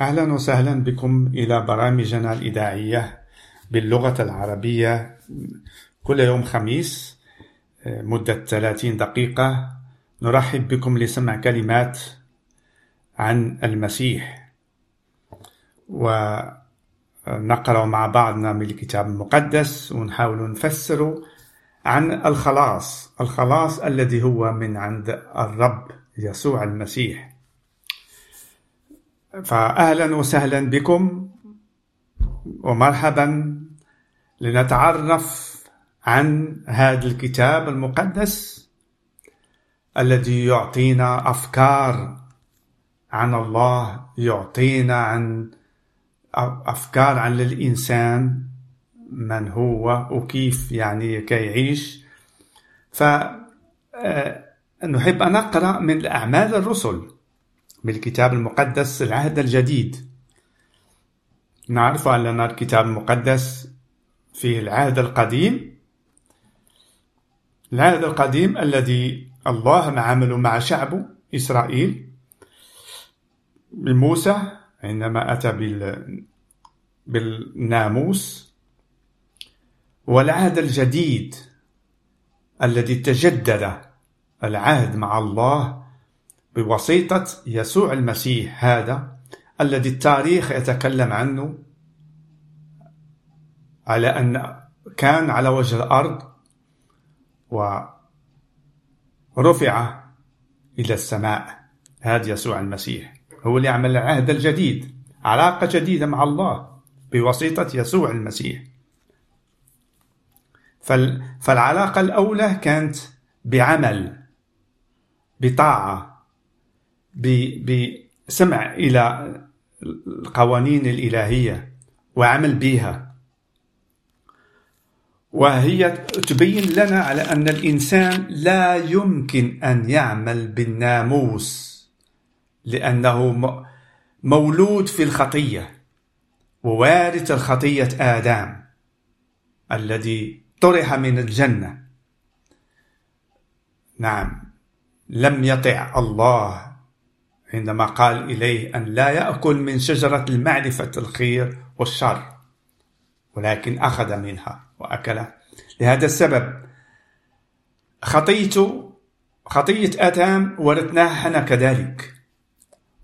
أهلا وسهلا بكم إلى برامجنا الإذاعية باللغة العربية. كل يوم خميس مدة 30 دقيقة نرحب بكم لسمع كلمات عن المسيح. ونقرأ مع بعضنا من الكتاب المقدس ونحاول نفسر عن الخلاص الخلاص الذي هو من عند الرب يسوع المسيح. فأهلا وسهلا بكم ومرحبا لنتعرف عن هذا الكتاب المقدس الذي يعطينا أفكار عن الله يعطينا عن أفكار عن الإنسان من هو وكيف يعني كي يعيش. فنحب أن نقرأ من أعمال الرسل. بالكتاب المقدس العهد الجديد. نعرف أن الكتاب المقدس فيه العهد القديم. العهد القديم الذي الله عمله مع شعبه إسرائيل. موسى عندما أتى بالناموس. والعهد الجديد الذي تجدد العهد مع الله بواسطة يسوع المسيح هذا الذي التاريخ يتكلم عنه على أن كان على وجه الأرض ورفع إلى السماء هذا يسوع المسيح. هو اللي عمل العهد الجديد علاقة جديدة مع الله بواسطة يسوع المسيح. فالعلاقة الأولى كانت بعمل بطاعة. بسمع إلى القوانين الإلهية وعمل بها. وهي تبين لنا على أن الإنسان لا يمكن أن يعمل بالناموس لأنه مولود في الخطية ووارث الخطية آدم الذي طرح من الجنة. نعم لم يطع الله عندما قال إليه أن لا يأكل من شجرة المعرفة الخير والشر ولكن أخذ منها وأكل لهذا السبب خطيته خطية آدم ورثناها إحنا كذلك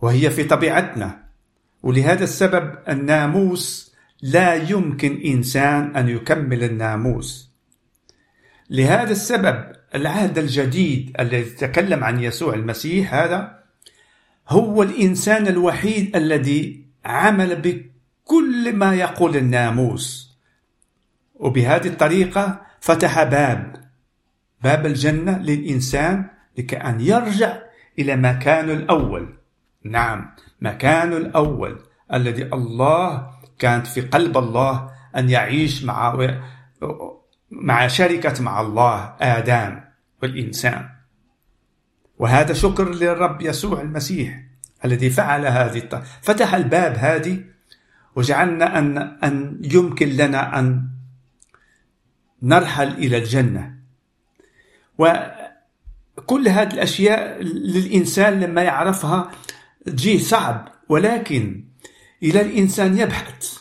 وهي في طبيعتنا. ولهذا السبب الناموس لا يمكن إنسان أن يكمل الناموس. لهذا السبب العهد الجديد الذي يتكلم عن يسوع المسيح هذا هو الإنسان الوحيد الذي عمل بكل ما يقول الناموس. وبهذه الطريقة فتح باب باب الجنة للإنسان لكي أن يرجع إلى مكانه الأول. نعم مكانه الأول الذي الله كانت في قلب الله أن يعيش مع مع شركة مع الله آدم والإنسان. وهذا شكر للرب يسوع المسيح الذي فعل هذه فتح الباب هذه وجعلنا أن أن يمكن لنا أن نرحل إلى الجنة. وكل هذه الأشياء للإنسان لما يعرفها تجيه صعب ولكن إلى الإنسان يبحث.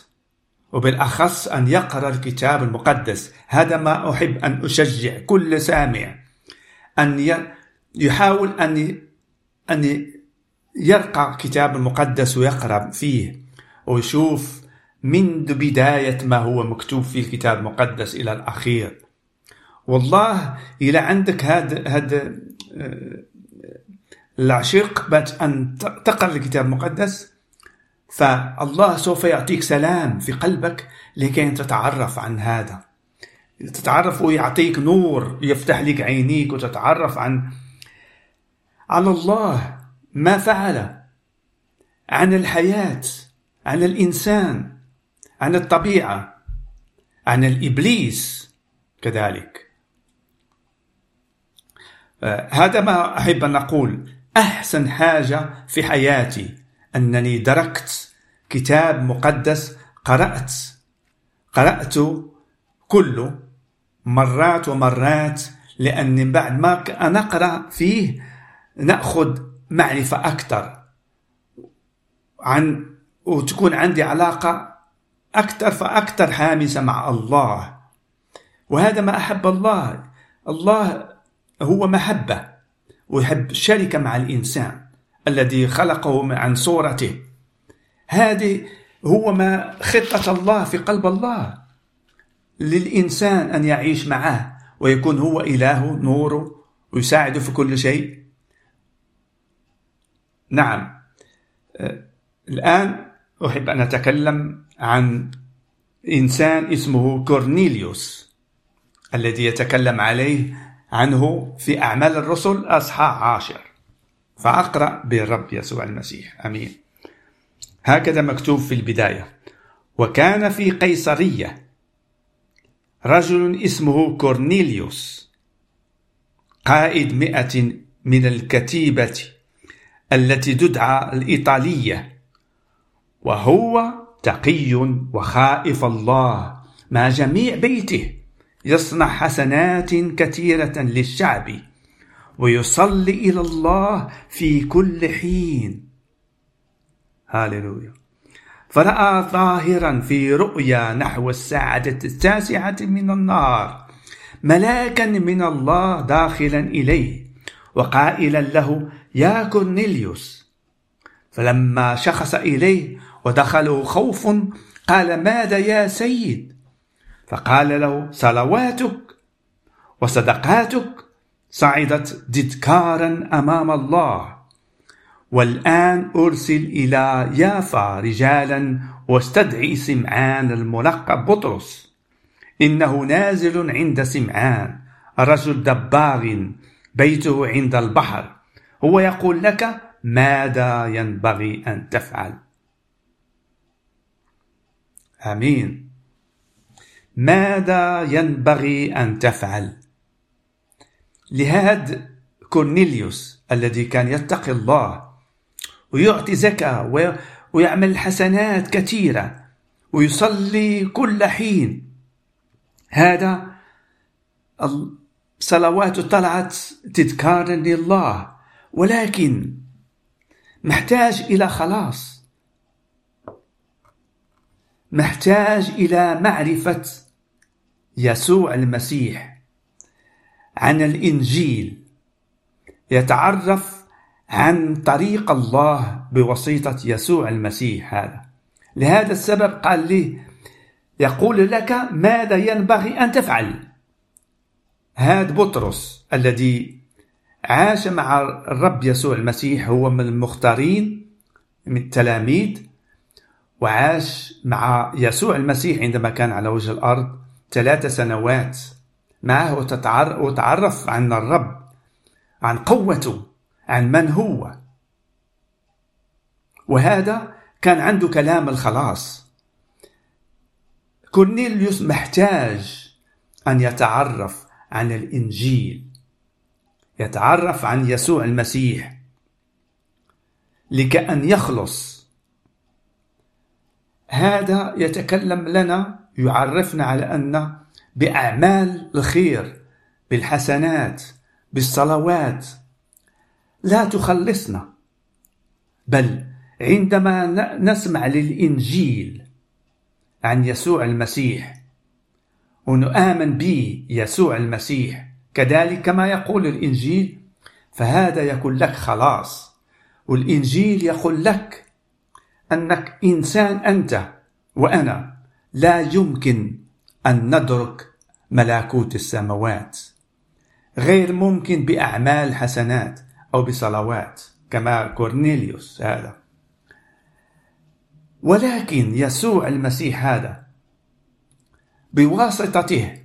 وبالأخص أن يقرأ الكتاب المقدس. هذا ما أحب أن أشجع كل سامع. أن يحاول أن أن يرقى كتاب المقدس ويقرأ فيه ويشوف منذ بداية ما هو مكتوب في الكتاب المقدس إلى الأخير. والله إلى عندك هذا هذا آه، العشق أن تقرأ الكتاب المقدس فالله سوف يعطيك سلام في قلبك لكي تتعرف عن هذا. تتعرف ويعطيك نور يفتح لك عينيك وتتعرف عن على الله ما فعل عن الحياة عن الإنسان عن الطبيعة عن الإبليس كذلك. آه، هذا ما أحب أن أقول. أحسن حاجة في حياتي أنني دركت كتاب مقدس قرأت. قرأت كله مرات ومرات لأن بعد ما نقرأ فيه نأخذ معرفة أكثر عن وتكون عندي علاقة أكثر فأكثر حامسة مع الله. وهذا ما أحب الله. الله هو محبة ويحب الشركة مع الإنسان الذي خلقه عن صورته. هذه هو ما خطة الله في قلب الله. للإنسان أن يعيش معه ويكون هو إله نوره ويساعده في كل شيء. نعم. آه، الآن أحب أن أتكلم عن إنسان اسمه كورنيليوس الذي يتكلم عليه عنه في أعمال الرسل أصحاح عاشر. فأقرأ بالرب يسوع المسيح. أمين. هكذا مكتوب في البداية. وكان في قيصرية رجل اسمه كورنيليوس قائد مئة من الكتيبة. التي تدعى الإيطالية وهو تقي وخائف الله مع جميع بيته يصنع حسنات كثيرة للشعب ويصلي إلى الله في كل حين. هاللويا فرأى ظاهرا في رؤيا نحو الساعة التاسعة من النهار ملاكا من الله داخلا إليه وقائلا له يا كورنيليوس. فلما شخص إليه ودخله خوف قال ماذا يا سيد؟ فقال له صلواتك وصدقاتك صعدت ددكارا أمام الله. والآن أرسل إلى يافا رجالا واستدعي سمعان الملقب بطرس. إنه نازل عند سمعان رجل دباغ بيته عند البحر. هو يقول لك ماذا ينبغي أن تفعل؟ آمين. ماذا ينبغي أن تفعل؟ لهذا كورنيليوس الذي كان يتقي الله ويعطي زكاة ويعمل حسنات كثيرة ويصلي كل حين. هذا صلواته طلعت تذكارا لله. ولكن محتاج إلى خلاص. محتاج إلى معرفة يسوع المسيح عن الإنجيل يتعرف عن طريق الله بواسطة يسوع المسيح هذا. لهذا السبب قال لي يقول لك ماذا ينبغي أن تفعل؟ هذا بطرس الذي عاش مع الرب يسوع المسيح هو من المختارين من التلاميذ وعاش مع يسوع المسيح عندما كان على وجه الأرض ثلاث سنوات. معه وتعرف عن الرب عن قوته عن من هو. وهذا كان عنده كلام الخلاص. كورنيليوس محتاج أن يتعرف عن الإنجيل. يتعرف عن يسوع المسيح لكأن يخلص. هذا يتكلم لنا يعرفنا على أن بأعمال الخير بالحسنات بالصلوات لا تخلصنا. بل عندما نسمع للإنجيل عن يسوع المسيح ونؤمن به يسوع المسيح كذلك كما يقول الإنجيل فهذا يكون لك خلاص. والإنجيل يقول لك أنك إنسان أنت وأنا. لا يمكن أن ندرك ملكوت السماوات. غير ممكن بأعمال حسنات أو بصلوات كما كورنيليوس هذا. ولكن يسوع المسيح هذا بواسطته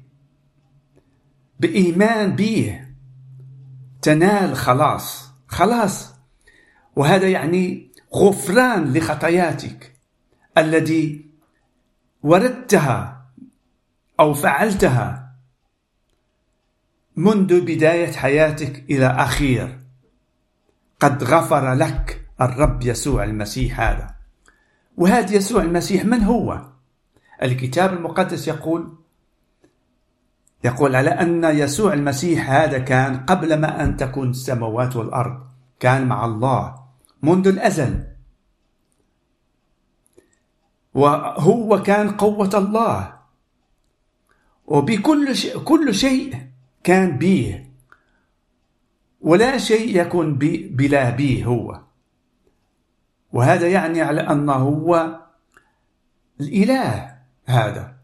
بإيمان به. تنال خلاص. خلاص. وهذا يعني غفران لخطاياتك الذي وردتها أو فعلتها منذ بداية حياتك إلى أخير. قد غفر لك الرب يسوع المسيح هذا. وهذا يسوع المسيح من هو؟ الكتاب المقدس يقول يقول على أن يسوع المسيح هذا كان قبل ما أن تكون السماوات والأرض؟ كان مع الله منذ الأزل. وهو كان قوة الله. وبكل شيء كل شيء كان به ولا شيء يكون بلا به هو. وهذا يعني على أنه هو الإله هذا.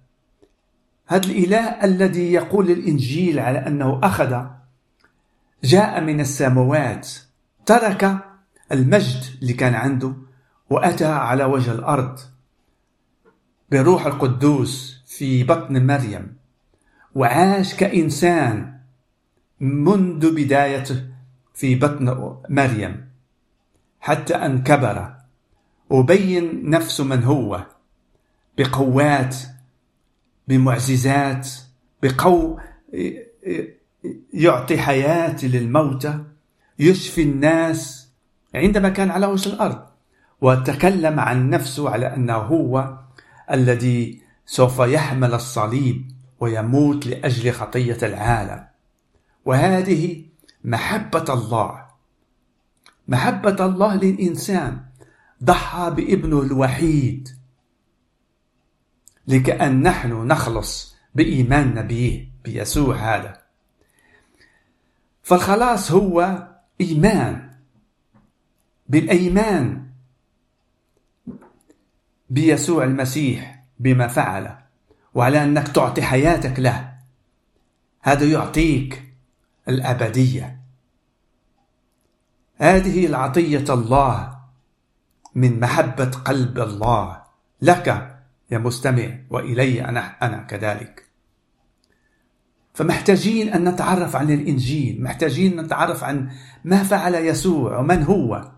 هذا الإله الذي يقول الإنجيل على أنه أخذ جاء من السماوات ترك المجد اللي كان عنده وأتى على وجه الأرض بروح القدوس في بطن مريم. وعاش كإنسان منذ بدايته في بطن مريم حتى أن كبر وبين نفسه من هو بقوات بمعجزات بقو يعطي حياة للموتى يشفي الناس عندما كان على وجه الأرض. وتكلم عن نفسه على أنه هو الذي سوف يحمل الصليب ويموت لأجل خطية العالم. وهذه محبة الله. محبة الله للإنسان. ضحى بابنه الوحيد. لكأن نحن نخلص بإيماننا به بيسوع هذا. فالخلاص هو إيمان. بالأيمان بيسوع المسيح بما فعل وعلى أنك تعطي حياتك له. هذا يعطيك الأبدية. هذه العطية الله من محبة قلب الله لك. يا مستمع وإلي أنا أنا كذلك. فمحتاجين أن نتعرف عن الإنجيل محتاجين نتعرف عن ما فعل يسوع ومن هو.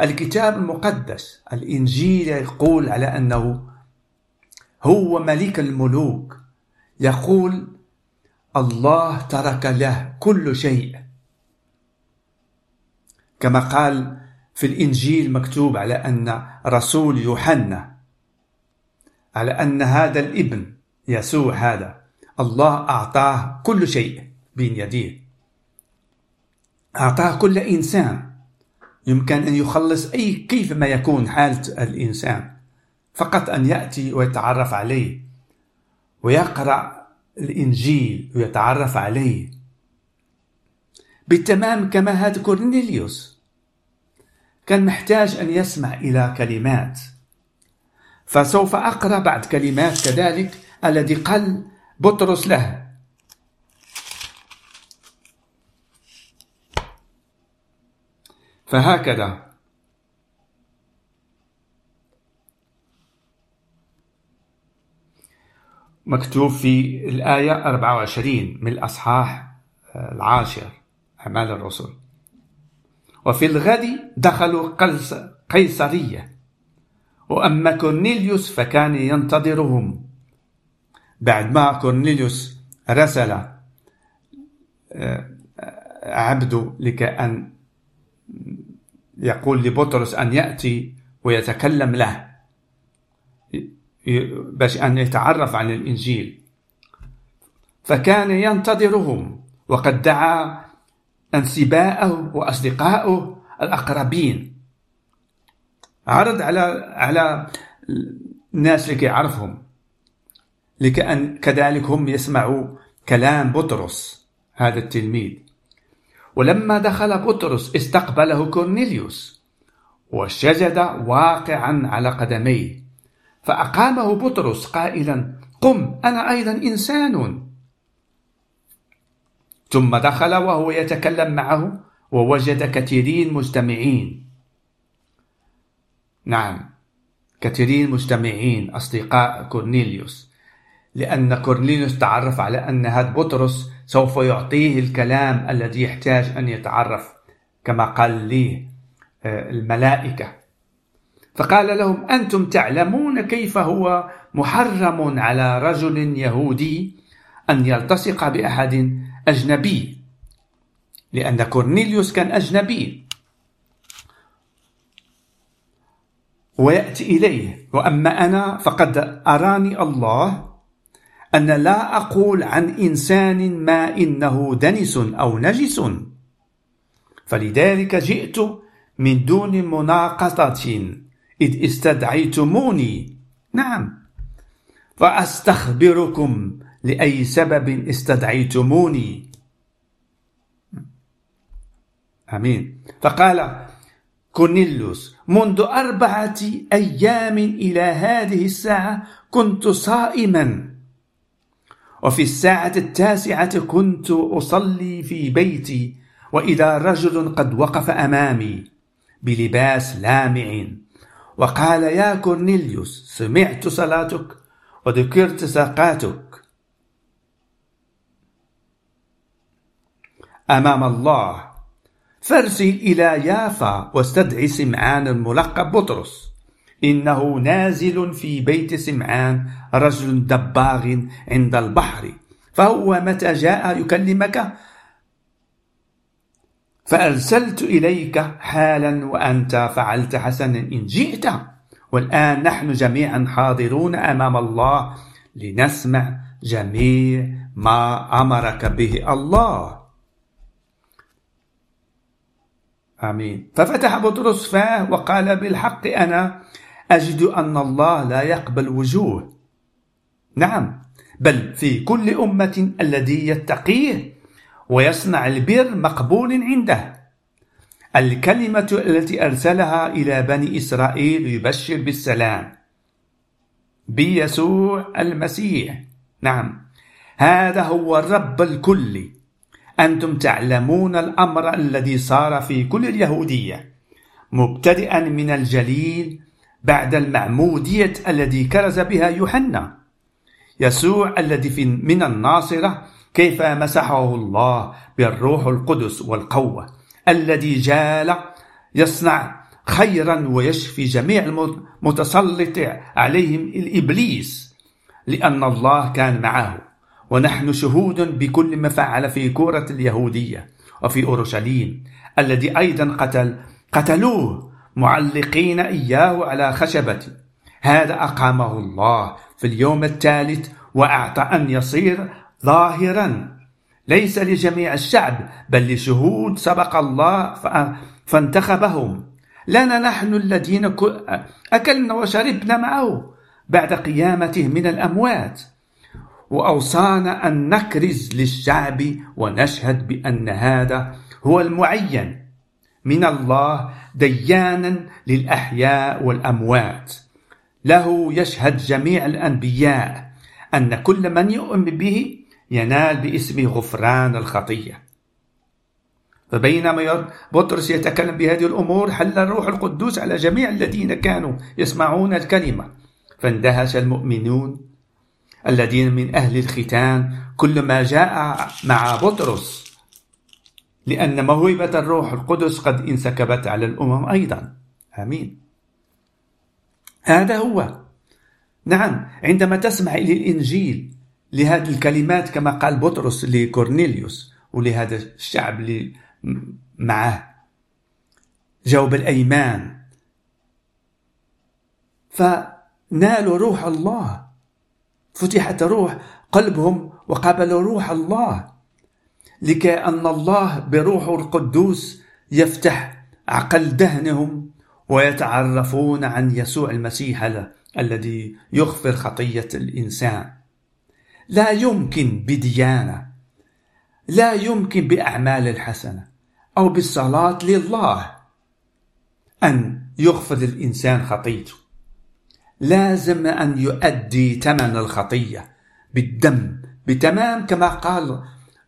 الكتاب المقدس الإنجيل يقول على أنه هو ملك الملوك. يقول الله ترك له كل شيء. كما قال في الإنجيل مكتوب على أن رسول يوحنا على أن هذا الابن يسوع هذا الله أعطاه كل شيء بين يديه. أعطاه كل إنسان. يمكن أن يخلص أي كيف ما يكون حالة الإنسان. فقط أن يأتي ويتعرف عليه ويقرأ الإنجيل ويتعرف عليه. بالتمام كما هذا كورنيليوس. كان محتاج أن يسمع إلى كلمات. فسوف أقرأ بعض كلمات كذلك الذي قال بطرس له. فهكذا. مكتوب في الآية 24 من الأصحاح العاشر أعمال الرسل. وفي الغد دخلوا قيصرية. وأما كورنيليوس فكان ينتظرهم. بعد ما كورنيليوس رسل آه، عبده لكأن يقول لبطرس أن يأتي ويتكلم له باش أن يتعرف عن الإنجيل. فكان ينتظرهم وقد دعا أنسباءه وأصدقائه الأقربين. عرض على على الناس اللي يعرفهم. لكأن كذلك هم يسمعوا كلام بطرس هذا التلميذ. ولما دخل بطرس استقبله كورنيليوس وسجد واقعا على قدميه فأقامه بطرس قائلا قم أنا أيضا إنسان. ثم دخل وهو يتكلم معه ووجد كثيرين مجتمعين نعم. كثيرين مجتمعين أصدقاء كورنيليوس. لأن كورنيليوس تعرف على أن هذا بطرس سوف يعطيه الكلام الذي يحتاج أن يتعرف كما قال لي آه، الملائكة. فقال لهم أنتم تعلمون كيف هو محرم على رجل يهودي أن يلتصق بأحد أجنبي. لأن كورنيليوس كان أجنبي. ويأتي إليه. وأما أنا فقد أراني الله أن لا أقول عن إنسان ما إنه دنس أو نجس. فلذلك جئت من دون مناقضة إذ استدعيتموني. نعم. فأستخبركم لأي سبب استدعيتموني. أمين. فقال كورنيليوس منذ أربعة أيام إلى هذه الساعة كنت صائما. وفي الساعة التاسعة كنت أصلي في بيتي وإذا رجل قد وقف أمامي بلباس لامع وقال يا كورنيليوس سمعت صلاتك وذكرت صدقاتك أمام الله فارسل إلى يافا واستدعي سمعان الملقب بطرس. إنه نازل في بيت سمعان رجل دباغ عند البحر. فهو متى جاء يكلمك؟ فأرسلت إليك حالا وأنت فعلت حسنا إن جئت. والآن نحن جميعا حاضرون أمام الله لنسمع جميع ما أمرك به الله. آمين. ففتح بطرس فاه وقال بالحق أنا أجد أن الله لا يقبل وجوه. نعم. بل في كل أمة الذي يتقيه ويصنع البر مقبول عنده. الكلمة التي أرسلها إلى بني إسرائيل يبشر بالسلام. بيسوع المسيح. نعم. هذا هو الرب الكلي. أنتم تعلمون الأمر الذي صار في كل اليهودية. مبتدئا من الجليل بعد المعمودية الذي كرز بها يوحنا. يسوع الذي في من الناصرة كيف مسحه الله بالروح القدس والقوة. الذي جال يصنع خيرا ويشفي جميع المتسلط عليهم الإبليس لأن الله كان معه. ونحن شهود بكل ما فعل في كورة اليهودية وفي أورشليم الذي أيضا قتل قتلوه معلقين إياه على خشبة. هذا أقامه الله في اليوم الثالث وأعطى أن يصير ظاهرا. ليس لجميع الشعب بل لشهود سبق الله فانتخبهم. لنا نحن الذين أكلنا وشربنا معه بعد قيامته من الأموات. وأوصانا أن نكرز للشعب ونشهد بأن هذا هو المعين من الله ديانا للأحياء والأموات. له يشهد جميع الأنبياء أن كل من يؤمن به ينال باسم غفران الخطية. فبينما بطرس يتكلم بهذه الأمور حل الروح القدوس على جميع الذين كانوا يسمعون الكلمة. فاندهش المؤمنون الذين من أهل الختان كل ما جاء مع بطرس لأن موهبة الروح القدس قد انسكبت على الأمم أيضا. آمين. هذا هو. نعم عندما تسمع إلى الإنجيل لهذه الكلمات كما قال بطرس لكورنيليوس ولهذا الشعب اللي معه جاوب الأيمان. فنالوا روح الله. فتحت روح قلبهم وقبلوا روح الله لكي أن الله بروحه القدوس يفتح عقل دهنهم ويتعرفون عن يسوع المسيح الذي يغفر خطية الإنسان. لا يمكن بديانة لا يمكن بأعمال الحسنة أو بالصلاة لله أن يغفر الإنسان خطيته. لازم أن يؤدي ثمن الخطية بالدم بتمام كما قال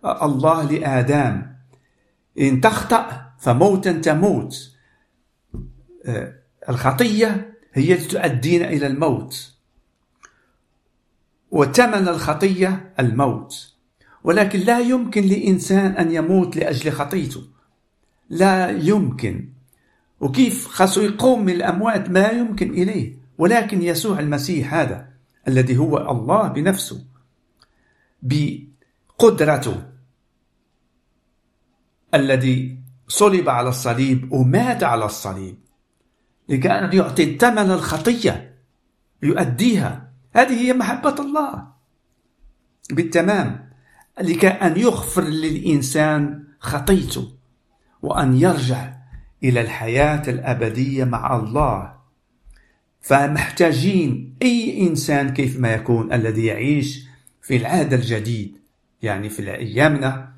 الله لآدم إن تخطأ فموتا تموت. آه، الخطية هي تؤدينا إلى الموت. وثمن الخطية الموت. ولكن لا يمكن لإنسان أن يموت لأجل خطيته. لا يمكن. وكيف خاصو يقوم من الأموات ما يمكن إليه. ولكن يسوع المسيح هذا الذي هو الله بنفسه بقدرته الذي صلب على الصليب ومات على الصليب لكي أن يعطي ثمن الخطية يؤديها. هذه هي محبة الله. بالتمام لكي أن يغفر للإنسان خطيته وأن يرجع إلى الحياة الأبدية مع الله. فمحتاجين أي إنسان كيف ما يكون الذي يعيش في العهد الجديد يعني في أيامنا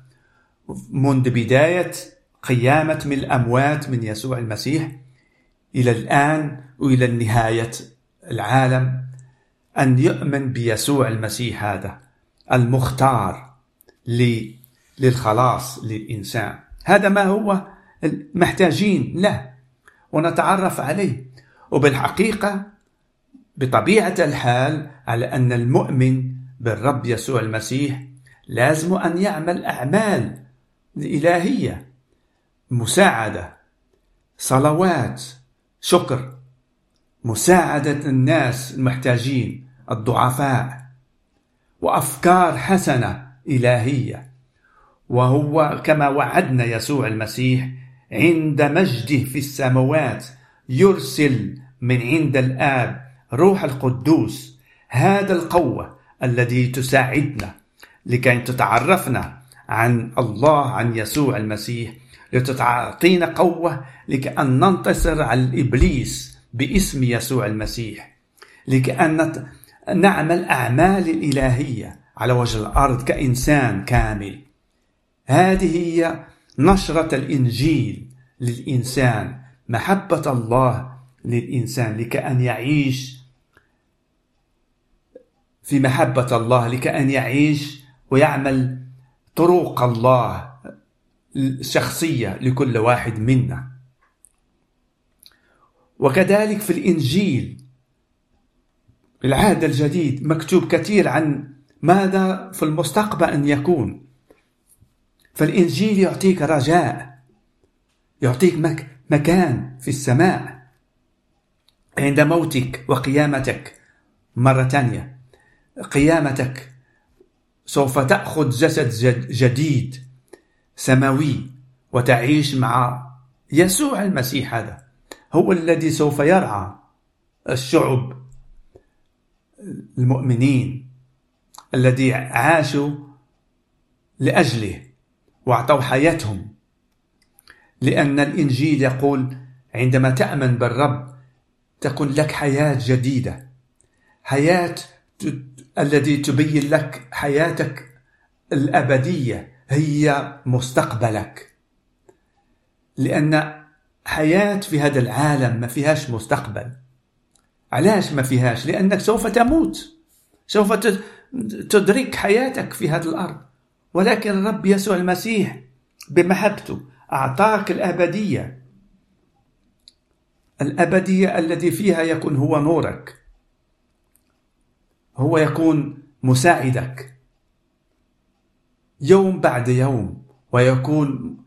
منذ بداية قيامة من الأموات من يسوع المسيح إلى الآن وإلى نهاية العالم أن يؤمن بيسوع المسيح هذا المختار للخلاص للإنسان. هذا ما هو محتاجين له ونتعرف عليه. وبالحقيقة بطبيعة الحال على أن المؤمن بالرب يسوع المسيح لازم أن يعمل أعمال إلهية مساعدة صلوات شكر مساعدة الناس المحتاجين الضعفاء وأفكار حسنة إلهية. وهو كما وعدنا يسوع المسيح عند مجده في السماوات يرسل من عند الآب روح القدوس هذا القوة الذي تساعدنا لكي تتعرفنا عن الله عن يسوع المسيح. لتعطينا قوة لكأن ننتصر على الإبليس باسم يسوع المسيح. لكأن نعمل أعمال الإلهية على وجه الأرض كإنسان كامل. هذه هي نشرة الإنجيل للإنسان. محبة الله للإنسان لكأن يعيش في محبة الله لكأن يعيش ويعمل طرق الله الشخصية لكل واحد منا. وكذلك في الإنجيل العهد الجديد مكتوب كثير عن ماذا في المستقبل أن يكون. فالإنجيل يعطيك رجاء يعطيك مكان في السماء. عند موتك وقيامتك. مرة ثانية قيامتك. سوف تأخذ جسد جديد. سماوي. وتعيش مع يسوع المسيح هذا. هو الذي سوف يرعى الشعب المؤمنين الذي عاشوا لأجله وأعطوا حياتهم. لأن الإنجيل يقول عندما تأمن بالرب تكون لك حياة جديدة. حياة الذي تبين لك حياتك الأبدية هي مستقبلك. لأن حياة في هذا العالم ما فيهاش مستقبل. علاش ما فيهاش؟ لأنك سوف تموت. سوف تدرك حياتك في هذه الأرض. ولكن الرب يسوع المسيح بمحبته أعطاك الأبدية. الأبدية التي فيها يكون هو نورك. هو يكون مساعدك. يوم بعد يوم ويكون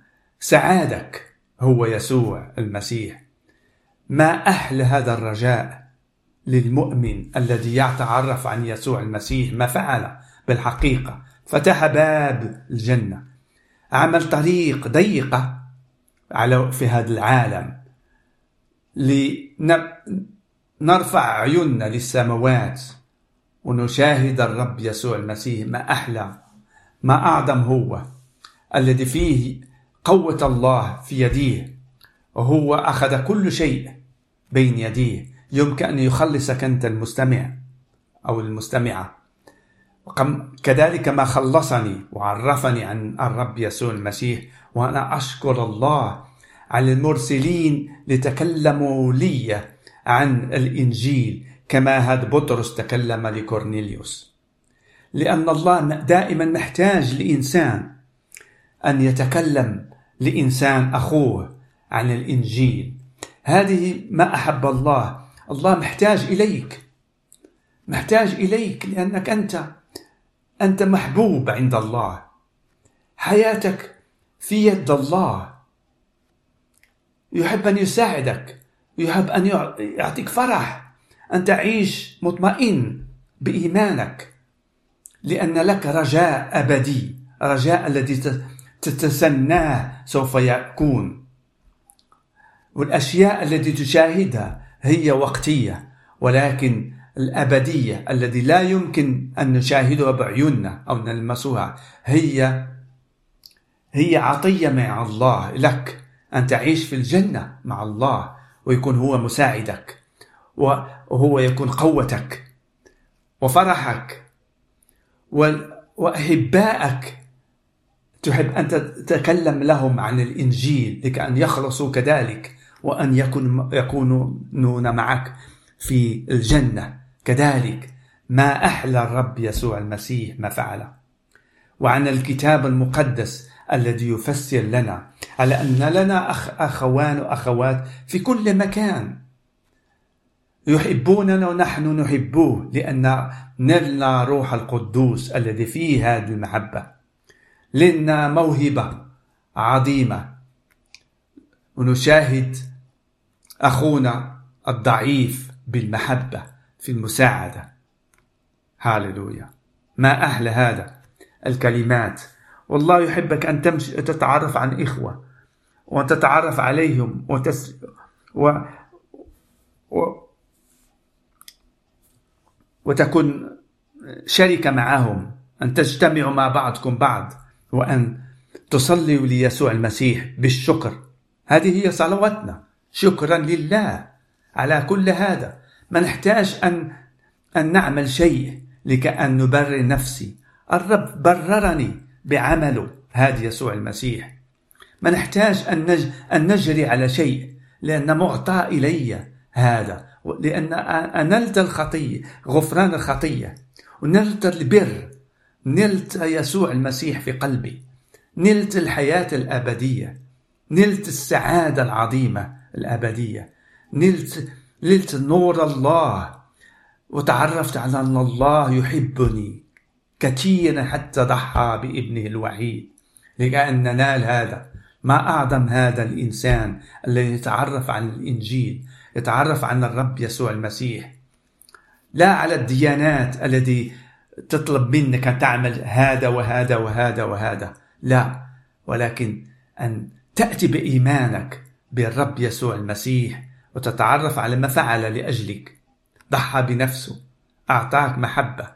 سعادك هو يسوع المسيح. ما أحلى هذا الرجاء للمؤمن الذي يتعرف عن يسوع المسيح؟ ما فعل بالحقيقة. فتح باب الجنة. عمل طريق ضيقة على في هذا العالم. لنرفع عيوننا للسماوات ونشاهد الرب يسوع المسيح ما أحلى ما أعظم هو الذي فيه قوة الله في يديه وهو أخذ كل شيء بين يديه. يمكن أن يخلصك أنت المستمع أو المستمعة. كذلك ما خلصني وعرفني عن الرب يسوع المسيح وأنا أشكر الله على المرسلين لتكلموا لي عن الإنجيل كما هذا بطرس تكلم لكورنيليوس. لأن الله دائما محتاج لإنسان أن يتكلم لإنسان أخوه عن الإنجيل. هذه ما أحب الله. الله محتاج إليك. محتاج إليك لأنك أنت أنت محبوب عند الله. حياتك في يد الله. يحب أن يساعدك. يحب أن يعطيك فرح. أن تعيش مطمئن بإيمانك. لأن لك رجاء أبدي. رجاء الذي تتسناه سوف يكون. والأشياء التي تشاهدها هي وقتية. ولكن الأبدية الذي لا يمكن أن نشاهدها بعيوننا أو نلمسها. هي هي عطية مع الله لك. أن تعيش في الجنة مع الله ويكون هو مساعدك وهو يكون قوتك وفرحك وأحبائك. تحب أن تتكلم لهم عن الإنجيل لكأن يخلصوا كذلك وأن يكون يكونون معك في الجنة. كذلك ما أحلى الرب يسوع المسيح ما فعل وعن الكتاب المقدس الذي يفسر لنا على أن لنا أخ أخوان وأخوات في كل مكان. يحبوننا ونحن نحبوه لأن نلنا روح القدوس الذي فيه هذه المحبة. لنا موهبة عظيمة. ونشاهد أخونا الضعيف بالمحبة. في المساعدة. هاللويا. ما أحلى هذا الكلمات. والله يحبك أن تمشي تتعرف عن إخوة وتتعرف عليهم وتس و... و... وتكون شركة معهم أن تجتمعوا مع بعضكم بعض وأن تصلوا ليسوع المسيح بالشكر. هذه هي صلواتنا. شكرا لله على كل هذا. ما نحتاج أن أن نعمل شيء لكأن نبرر نفسي. الرب بررني بعمله هذا يسوع المسيح. ما نحتاج أن. أن نجري على شيء لأن معطى إلي هذا. لأن أنلت الخطية غفران الخطية. ونلت البر. نلت يسوع المسيح في قلبي. نلت الحياة الأبدية. نلت السعادة العظيمة الأبدية. نلت نلت نور الله. وتعرفت على أن الله يحبني كثيرا حتى ضحى بابنه الوحيد. لكأن ننال هذا ما أعظم هذا الإنسان الذي يتعرف عن الإنجيل يتعرف عن الرب يسوع المسيح. لا على الديانات الذي تطلب منك أن تعمل هذا وهذا وهذا وهذا. لا ولكن أن تأتي بإيمانك بالرب يسوع المسيح. وتتعرف على ما فعل لأجلك. ضحى بنفسه أعطاك محبة.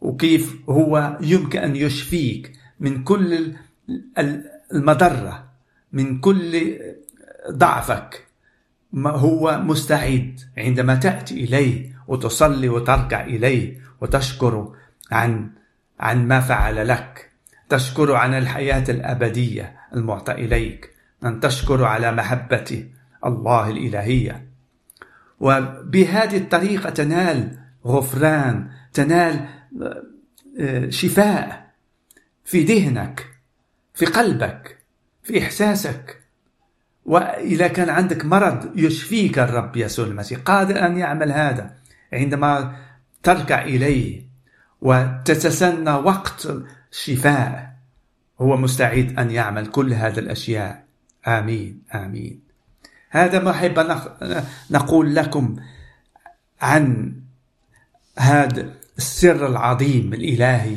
وكيف هو يمكن أن يشفيك من كل المضرة من كل ضعفك. ما هو مستعد عندما تأتي إليه وتصلي وتركع إليه وتشكر عن عن ما فعل لك. تشكر عن الحياة الأبدية المعطى إليك. أن تشكر على محبة الله الإلهية. وبهذه الطريقة تنال غفران تنال آه، شفاء في ذهنك في قلبك في إحساسك. وإذا كان عندك مرض يشفيك الرب يسوع المسيح قادر أن يعمل هذا عندما تركع إليه وتتسنى وقت الشفاء هو مستعد أن يعمل كل هذه الأشياء. آمين آمين. هذا ما أحب نقول لكم عن هذا السر العظيم الإلهي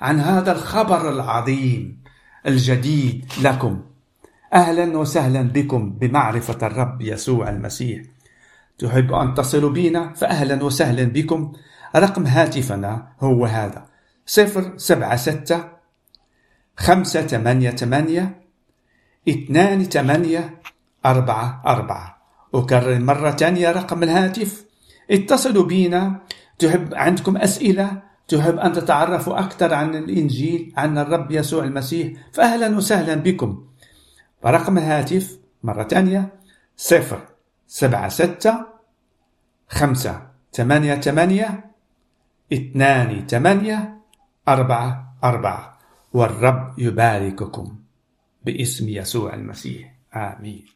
عن هذا الخبر العظيم الجديد لكم. أهلا وسهلا بكم بمعرفة الرب يسوع المسيح. تحب أن تصلوا بنا؟ فأهلا وسهلا بكم. رقم هاتفنا هو هذا صفر سبعة ستة خمسة ثمانية ثمانية اثنان ثمانية أربعة أربعة. أكرر مرة ثانية رقم الهاتف. اتصلوا بنا تحب عندكم أسئلة؟ تحب أن تتعرفوا أكثر عن الإنجيل عن الرب يسوع المسيح؟ فأهلا وسهلا بكم. رقم الهاتف مرة ثانية صفر سبعة ستة خمسة ثمانية ثمانية اثنان ثمانية أربعة أربعة. والرب يبارككم باسم يسوع المسيح. آمين.